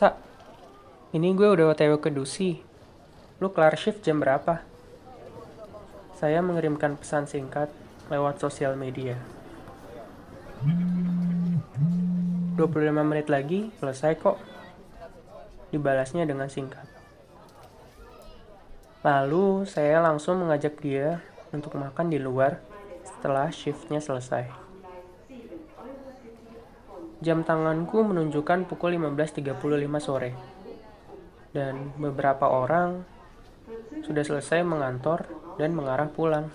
Sa, ini gue udah otw ke Dusi. Lu kelar shift jam berapa? Saya mengirimkan pesan singkat lewat sosial media. 25 menit lagi selesai kok. Dibalasnya dengan singkat. Lalu saya langsung mengajak dia untuk makan di luar setelah shiftnya selesai. Jam tanganku menunjukkan pukul 15.35 sore. Dan beberapa orang sudah selesai mengantor dan mengarah pulang.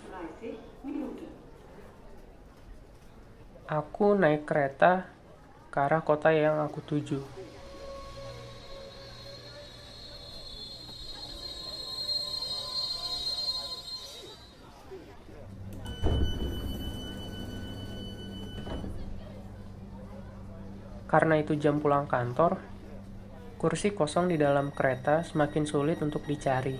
Aku naik kereta ke arah kota yang aku tuju. Karena itu jam pulang kantor, kursi kosong di dalam kereta semakin sulit untuk dicari.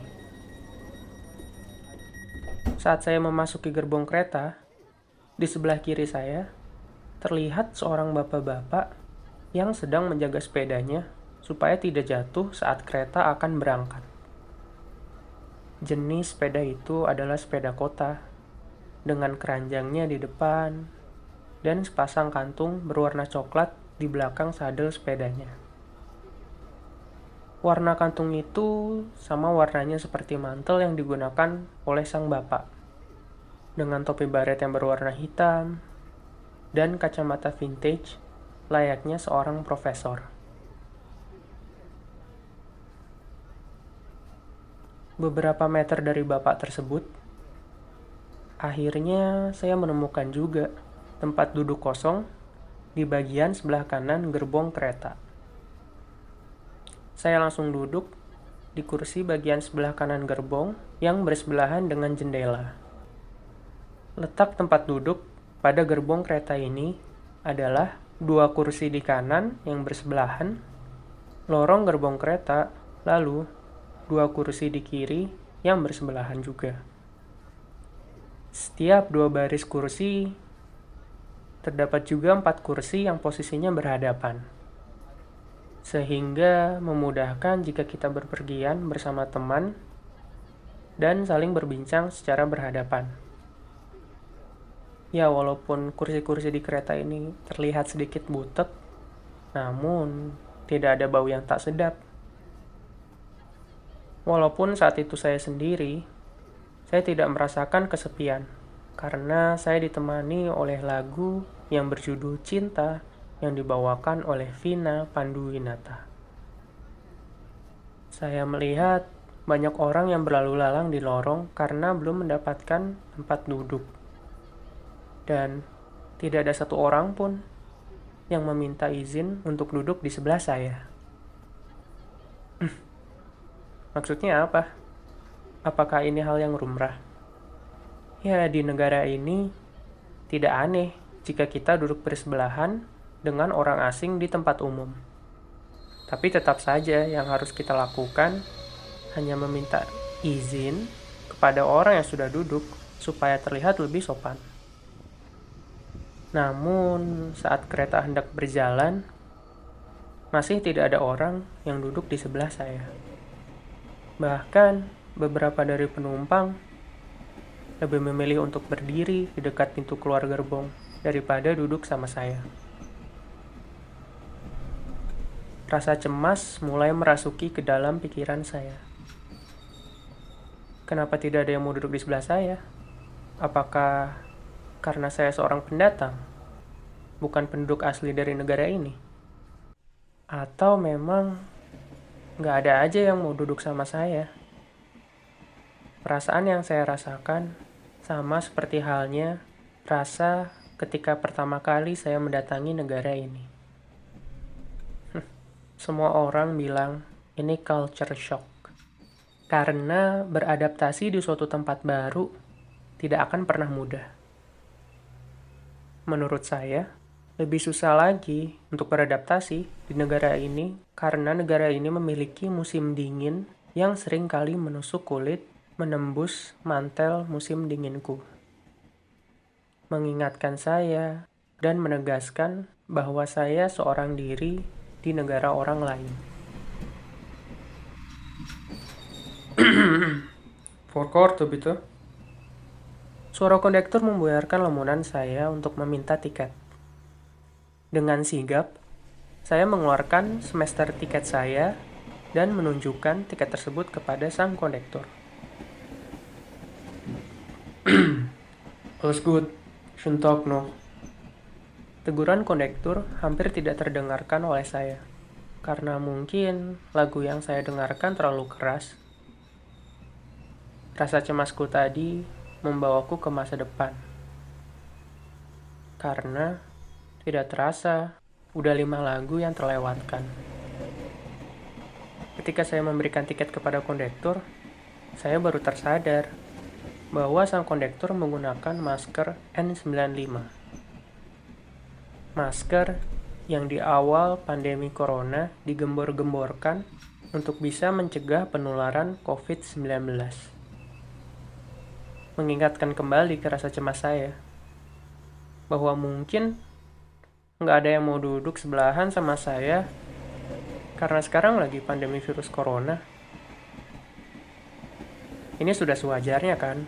Saat saya memasuki gerbong kereta, di sebelah kiri saya terlihat seorang bapak-bapak yang sedang menjaga sepedanya supaya tidak jatuh saat kereta akan berangkat. Jenis sepeda itu adalah sepeda kota, dengan keranjangnya di depan dan sepasang kantung berwarna coklat di belakang sadel sepedanya. Warna kantung itu sama warnanya seperti mantel yang digunakan oleh sang bapak. Dengan topi baret yang berwarna hitam dan kacamata vintage layaknya seorang profesor. Beberapa meter dari bapak tersebut, akhirnya saya menemukan juga tempat duduk kosong di bagian sebelah kanan gerbong kereta. Saya langsung duduk di kursi bagian sebelah kanan gerbong yang bersebelahan dengan jendela. Letak tempat duduk pada gerbong kereta ini adalah dua kursi di kanan yang bersebelahan, lorong gerbong kereta, lalu dua kursi di kiri yang bersebelahan juga. Setiap dua baris kursi Terdapat juga empat kursi yang posisinya berhadapan, sehingga memudahkan jika kita berpergian bersama teman dan saling berbincang secara berhadapan. Ya, walaupun kursi-kursi di kereta ini terlihat sedikit butek, namun tidak ada bau yang tak sedap. Walaupun saat itu saya sendiri, saya tidak merasakan kesepian karena saya ditemani oleh lagu yang berjudul Cinta yang dibawakan oleh Vina Panduwinata. Saya melihat banyak orang yang berlalu lalang di lorong karena belum mendapatkan tempat duduk. Dan tidak ada satu orang pun yang meminta izin untuk duduk di sebelah saya. Maksudnya apa? Apakah ini hal yang rumrah? Ya, di negara ini tidak aneh jika kita duduk bersebelahan dengan orang asing di tempat umum. Tapi tetap saja yang harus kita lakukan hanya meminta izin kepada orang yang sudah duduk supaya terlihat lebih sopan. Namun, saat kereta hendak berjalan, masih tidak ada orang yang duduk di sebelah saya. Bahkan, beberapa dari penumpang lebih memilih untuk berdiri di dekat pintu keluar gerbong daripada duduk sama saya. Rasa cemas mulai merasuki ke dalam pikiran saya. Kenapa tidak ada yang mau duduk di sebelah saya? Apakah karena saya seorang pendatang, bukan penduduk asli dari negara ini? Atau memang nggak ada aja yang mau duduk sama saya? Perasaan yang saya rasakan sama seperti halnya rasa ketika pertama kali saya mendatangi negara ini. Semua orang bilang ini culture shock. Karena beradaptasi di suatu tempat baru tidak akan pernah mudah. Menurut saya, lebih susah lagi untuk beradaptasi di negara ini karena negara ini memiliki musim dingin yang sering kali menusuk kulit menembus mantel musim dinginku mengingatkan saya dan menegaskan bahwa saya seorang diri di negara orang lain. Forkor tuh itu. Suara kondektur membayarkan lamunan saya untuk meminta tiket. Dengan sigap, saya mengeluarkan semester tiket saya dan menunjukkan tiket tersebut kepada sang kondektur. Alls good shouldn't talk no. Teguran kondektur hampir tidak terdengarkan oleh saya, karena mungkin lagu yang saya dengarkan terlalu keras. Rasa cemasku tadi membawaku ke masa depan. Karena tidak terasa, udah lima lagu yang terlewatkan. Ketika saya memberikan tiket kepada kondektur, saya baru tersadar bahwa sang kondektur menggunakan masker N95. Masker yang di awal pandemi corona digembor-gemborkan untuk bisa mencegah penularan COVID-19 mengingatkan kembali ke rasa cemas saya. Bahwa mungkin nggak ada yang mau duduk sebelahan sama saya karena sekarang lagi pandemi virus corona. Ini sudah sewajarnya kan?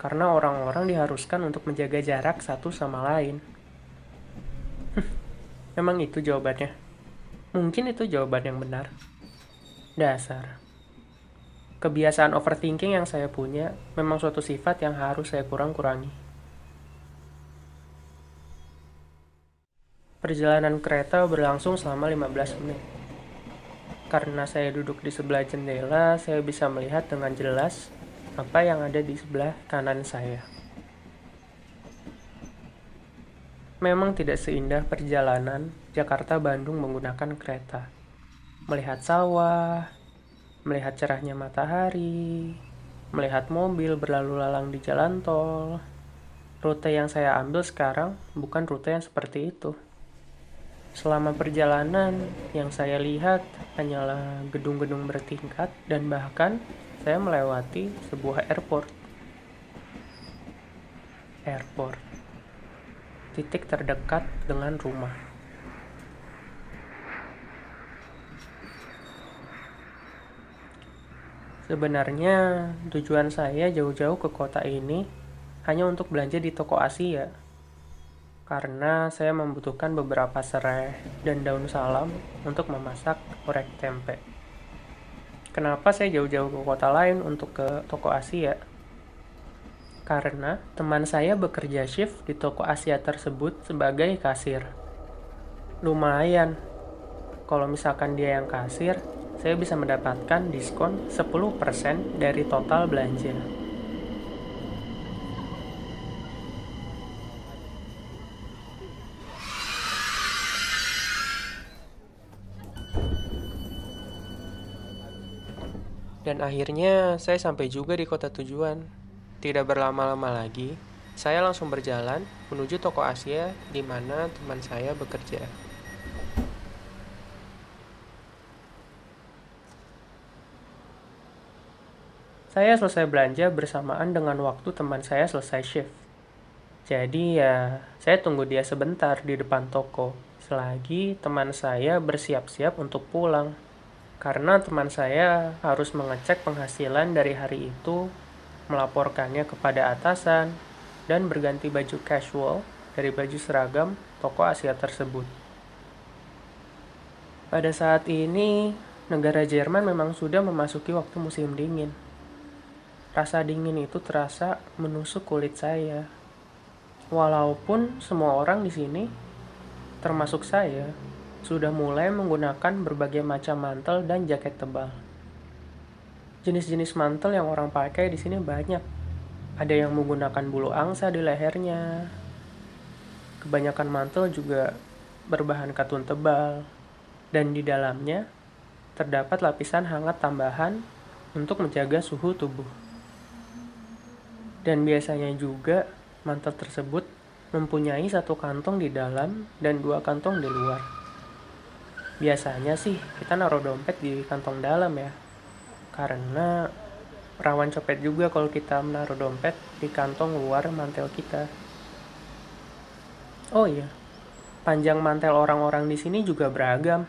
Karena orang-orang diharuskan untuk menjaga jarak satu sama lain. Memang itu jawabannya. Mungkin itu jawaban yang benar. Dasar kebiasaan overthinking yang saya punya memang suatu sifat yang harus saya kurang-kurangi. Perjalanan kereta berlangsung selama 15 menit. Karena saya duduk di sebelah jendela, saya bisa melihat dengan jelas apa yang ada di sebelah kanan saya. Memang tidak seindah perjalanan Jakarta-Bandung menggunakan kereta. Melihat sawah, melihat cerahnya matahari, melihat mobil berlalu lalang di jalan tol. Rute yang saya ambil sekarang bukan rute yang seperti itu. Selama perjalanan, yang saya lihat hanyalah gedung-gedung bertingkat dan bahkan saya melewati sebuah airport. Airport. Titik terdekat dengan rumah. Sebenarnya tujuan saya jauh-jauh ke kota ini hanya untuk belanja di toko Asia. Karena saya membutuhkan beberapa serai dan daun salam untuk memasak orek tempe. Kenapa saya jauh-jauh ke kota lain untuk ke toko Asia? Karena teman saya bekerja shift di toko Asia tersebut sebagai kasir. Lumayan. Kalau misalkan dia yang kasir, saya bisa mendapatkan diskon 10% dari total belanja. Dan akhirnya saya sampai juga di kota tujuan. Tidak berlama-lama lagi, saya langsung berjalan menuju toko Asia di mana teman saya bekerja. Saya selesai belanja bersamaan dengan waktu teman saya selesai shift. Jadi ya, saya tunggu dia sebentar di depan toko, selagi teman saya bersiap-siap untuk pulang. Karena teman saya harus mengecek penghasilan dari hari itu, melaporkannya kepada atasan, dan berganti baju casual dari baju seragam toko Asia tersebut. Pada saat ini, negara Jerman memang sudah memasuki waktu musim dingin Rasa dingin itu terasa menusuk kulit saya. Walaupun semua orang di sini, termasuk saya, sudah mulai menggunakan berbagai macam mantel dan jaket tebal. Jenis-jenis mantel yang orang pakai di sini banyak. Ada yang menggunakan bulu angsa di lehernya. Kebanyakan mantel juga berbahan katun tebal, dan di dalamnya terdapat lapisan hangat tambahan untuk menjaga suhu tubuh. Dan biasanya juga mantel tersebut mempunyai satu kantong di dalam dan dua kantong di luar. Biasanya sih kita naruh dompet di kantong dalam ya. Karena rawan copet juga kalau kita menaruh dompet di kantong luar mantel kita. Oh iya, panjang mantel orang-orang di sini juga beragam.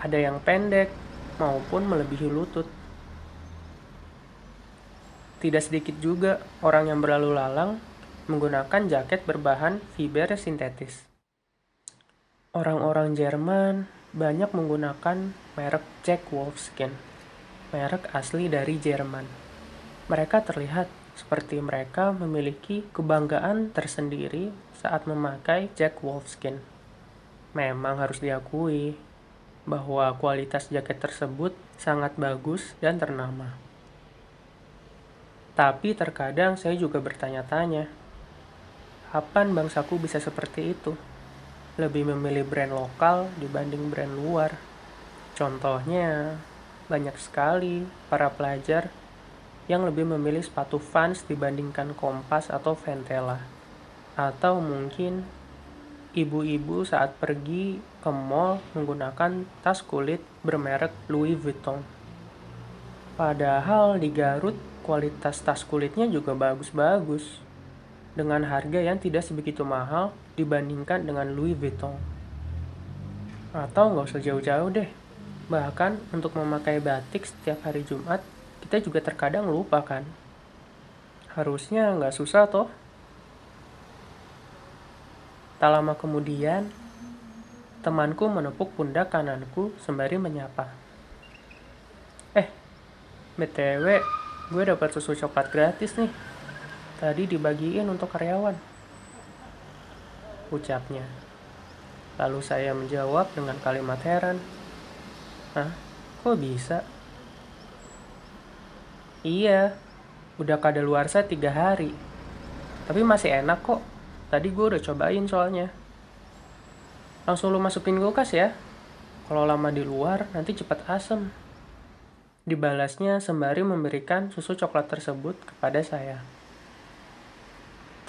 Ada yang pendek maupun melebihi lutut. tidak sedikit juga orang yang berlalu lalang menggunakan jaket berbahan fiber sintetis. Orang-orang Jerman banyak menggunakan merek Jack Wolfskin, merek asli dari Jerman. Mereka terlihat seperti mereka memiliki kebanggaan tersendiri saat memakai Jack Wolfskin. Memang harus diakui bahwa kualitas jaket tersebut sangat bagus dan ternama. Tapi terkadang saya juga bertanya-tanya, kapan bangsaku bisa seperti itu? Lebih memilih brand lokal dibanding brand luar. Contohnya, banyak sekali para pelajar yang lebih memilih sepatu Vans dibandingkan Kompas atau Ventela. Atau mungkin ibu-ibu saat pergi ke mall menggunakan tas kulit bermerek Louis Vuitton. Padahal di Garut kualitas tas kulitnya juga bagus-bagus dengan harga yang tidak sebegitu mahal dibandingkan dengan Louis Vuitton. Atau nggak usah jauh-jauh deh, bahkan untuk memakai batik setiap hari Jumat kita juga terkadang lupa kan. Harusnya nggak susah toh. Tak lama kemudian, temanku menepuk pundak kananku sembari menyapa. Eh, BTW, gue dapat susu coklat gratis nih. Tadi dibagiin untuk karyawan. Ucapnya. Lalu saya menjawab dengan kalimat heran. Hah? Kok bisa? Iya, udah kadaluarsa tiga hari. Tapi masih enak kok. Tadi gue udah cobain soalnya. Langsung lu masukin kulkas ya. Kalau lama di luar, nanti cepat asem. Dibalasnya sembari memberikan susu coklat tersebut kepada saya.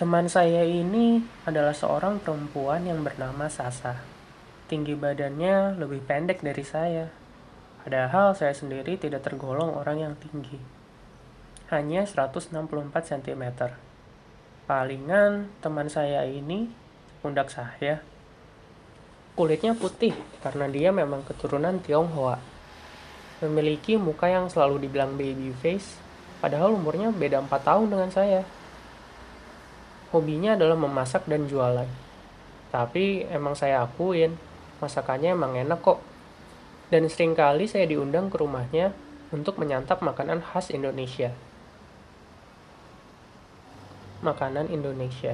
Teman saya ini adalah seorang perempuan yang bernama Sasa. Tinggi badannya lebih pendek dari saya. Padahal saya sendiri tidak tergolong orang yang tinggi hanya 164 cm. Palingan teman saya ini, pundak saya, kulitnya putih karena dia memang keturunan Tionghoa. Memiliki muka yang selalu dibilang baby face, padahal umurnya beda 4 tahun dengan saya. Hobinya adalah memasak dan jualan. Tapi emang saya akuin, masakannya emang enak kok. Dan sering kali saya diundang ke rumahnya untuk menyantap makanan khas Indonesia makanan Indonesia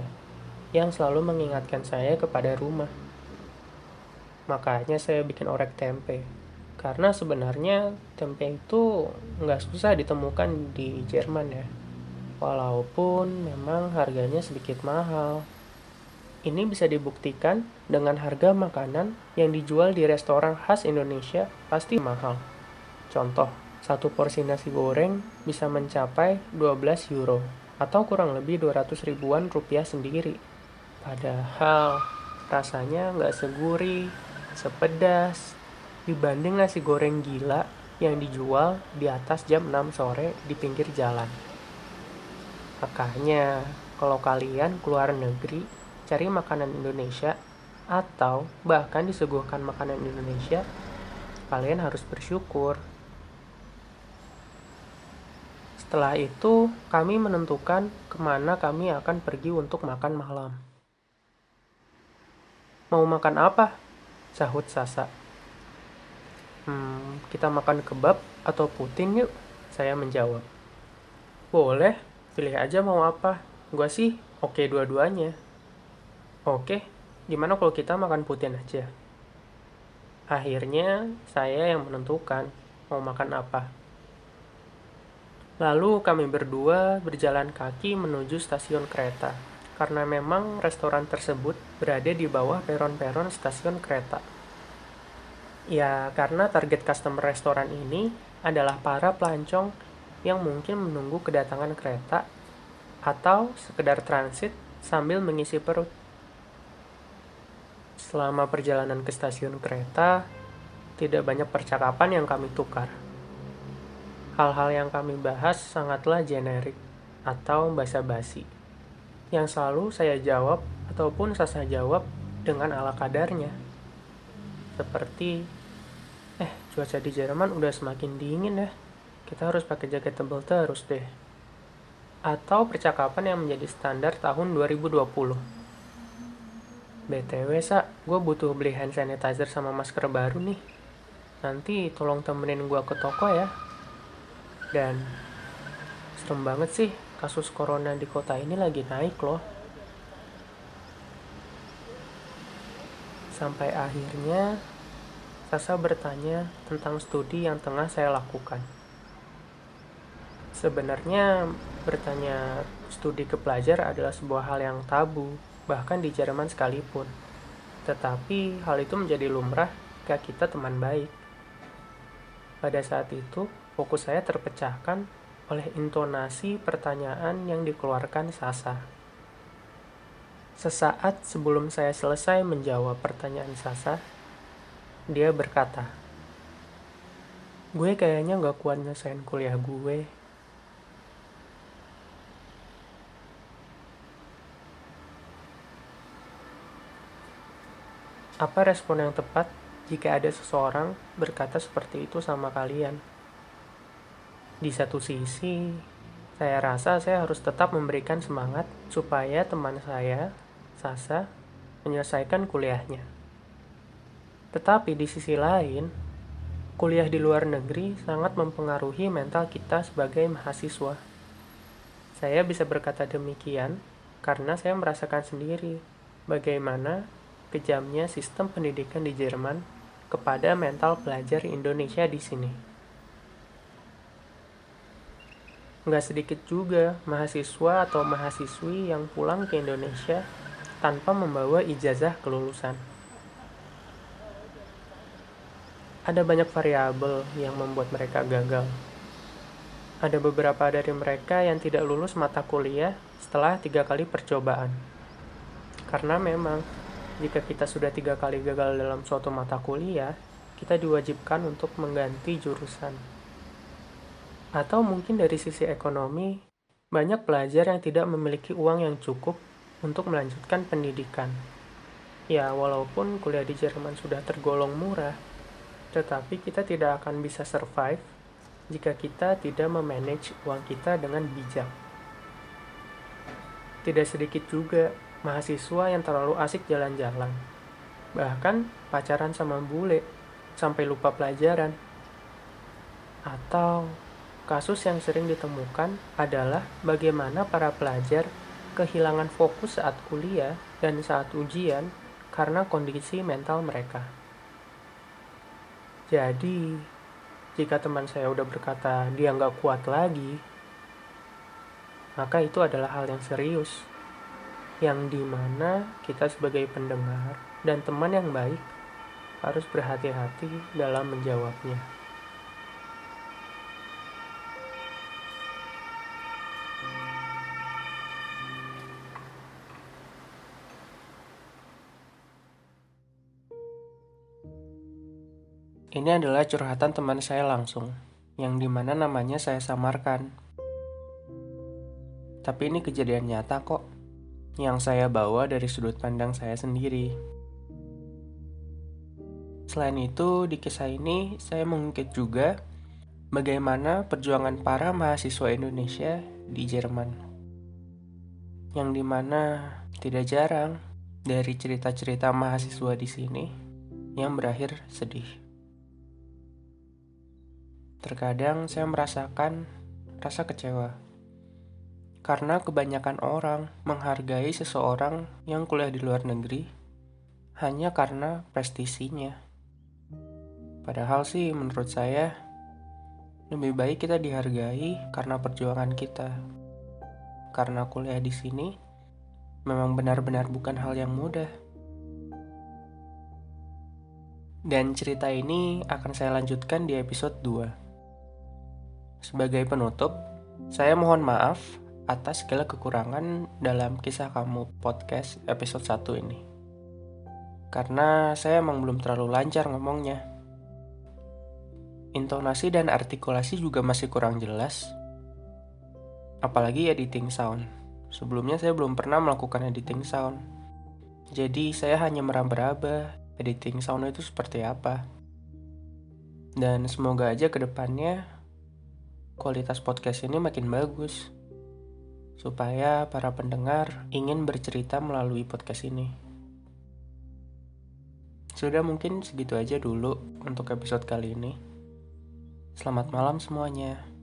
yang selalu mengingatkan saya kepada rumah. Makanya saya bikin orek tempe. Karena sebenarnya tempe itu nggak susah ditemukan di Jerman ya. Walaupun memang harganya sedikit mahal. Ini bisa dibuktikan dengan harga makanan yang dijual di restoran khas Indonesia pasti mahal. Contoh, satu porsi nasi goreng bisa mencapai 12 euro atau kurang lebih 200 ribuan rupiah sendiri. Padahal rasanya nggak segurih, sepedas, dibanding nasi goreng gila yang dijual di atas jam 6 sore di pinggir jalan. Makanya, kalau kalian keluar negeri, cari makanan Indonesia, atau bahkan disuguhkan makanan Indonesia, kalian harus bersyukur setelah itu, kami menentukan ke mana kami akan pergi untuk makan malam. Mau makan apa? Sahut Sasa. Hmm, kita makan kebab atau putin yuk, saya menjawab. Boleh, pilih aja mau apa. Gua sih oke dua-duanya. Oke, gimana kalau kita makan putin aja? Akhirnya, saya yang menentukan mau makan apa. Lalu kami berdua berjalan kaki menuju stasiun kereta, karena memang restoran tersebut berada di bawah peron-peron stasiun kereta. Ya, karena target customer restoran ini adalah para pelancong yang mungkin menunggu kedatangan kereta atau sekedar transit sambil mengisi perut. Selama perjalanan ke stasiun kereta, tidak banyak percakapan yang kami tukar hal-hal yang kami bahas sangatlah generik atau basa-basi, yang selalu saya jawab ataupun Sasa jawab dengan ala kadarnya. Seperti, eh cuaca di Jerman udah semakin dingin ya, kita harus pakai jaket tebal terus deh. atau percakapan yang menjadi standar tahun 2020. BTW, Sa, gue butuh beli hand sanitizer sama masker baru nih. Nanti tolong temenin gue ke toko ya. Dan serem banget sih, kasus corona di kota ini lagi naik loh. Sampai akhirnya Sasa bertanya tentang studi yang tengah saya lakukan. Sebenarnya bertanya studi ke pelajar adalah sebuah hal yang tabu, bahkan di Jerman sekalipun. Tetapi hal itu menjadi lumrah jika kita teman baik. Pada saat itu, fokus saya terpecahkan oleh intonasi pertanyaan yang dikeluarkan Sasa. Sesaat sebelum saya selesai menjawab pertanyaan Sasa, dia berkata, Gue kayaknya gak kuat nyelesain kuliah gue. Apa respon yang tepat jika ada seseorang berkata seperti itu sama kalian? Di satu sisi, saya rasa saya harus tetap memberikan semangat supaya teman saya, Sasa, menyelesaikan kuliahnya. Tetapi di sisi lain, kuliah di luar negeri sangat mempengaruhi mental kita sebagai mahasiswa. Saya bisa berkata demikian karena saya merasakan sendiri bagaimana kejamnya sistem pendidikan di Jerman kepada mental pelajar Indonesia di sini. Nggak sedikit juga mahasiswa atau mahasiswi yang pulang ke Indonesia tanpa membawa ijazah kelulusan. ada banyak variabel yang membuat mereka gagal. Ada beberapa dari mereka yang tidak lulus mata kuliah setelah tiga kali percobaan. Karena memang, jika kita sudah tiga kali gagal dalam suatu mata kuliah, kita diwajibkan untuk mengganti jurusan. Atau mungkin dari sisi ekonomi, banyak pelajar yang tidak memiliki uang yang cukup untuk melanjutkan pendidikan. Ya, walaupun kuliah di Jerman sudah tergolong murah, tetapi kita tidak akan bisa survive jika kita tidak memanage uang kita dengan bijak. Tidak sedikit juga mahasiswa yang terlalu asik jalan-jalan, bahkan pacaran sama bule sampai lupa pelajaran. Atau kasus yang sering ditemukan adalah bagaimana para pelajar kehilangan fokus saat kuliah dan saat ujian karena kondisi mental mereka. Jadi, jika teman saya udah berkata dia nggak kuat lagi, maka itu adalah hal yang serius, yang di mana kita sebagai pendengar dan teman yang baik harus berhati-hati dalam menjawabnya. Ini adalah curhatan teman saya langsung, yang di mana namanya saya samarkan. Tapi ini kejadian nyata kok, yang saya bawa dari sudut pandang saya sendiri. Selain itu, di kisah ini saya mengungkit juga bagaimana perjuangan para mahasiswa Indonesia di Jerman. Yang di mana tidak jarang dari cerita-cerita mahasiswa di sini yang berakhir sedih. Terkadang saya merasakan rasa kecewa karena kebanyakan orang menghargai seseorang yang kuliah di luar negeri hanya karena prestisinya. Padahal sih menurut saya lebih baik kita dihargai karena perjuangan kita. Karena kuliah di sini memang benar-benar bukan hal yang mudah. Dan cerita ini akan saya lanjutkan di episode 2. Sebagai penutup, saya mohon maaf atas segala kekurangan dalam kisah kamu podcast episode 1 ini. Karena saya emang belum terlalu lancar ngomongnya. Intonasi dan artikulasi juga masih kurang jelas. Apalagi editing sound. Sebelumnya saya belum pernah melakukan editing sound. Jadi saya hanya meraba-raba editing sound itu seperti apa. Dan semoga aja ke depannya kualitas podcast ini makin bagus. Supaya para pendengar ingin bercerita melalui podcast ini. Sudah mungkin segitu aja dulu untuk episode kali ini. Selamat malam semuanya.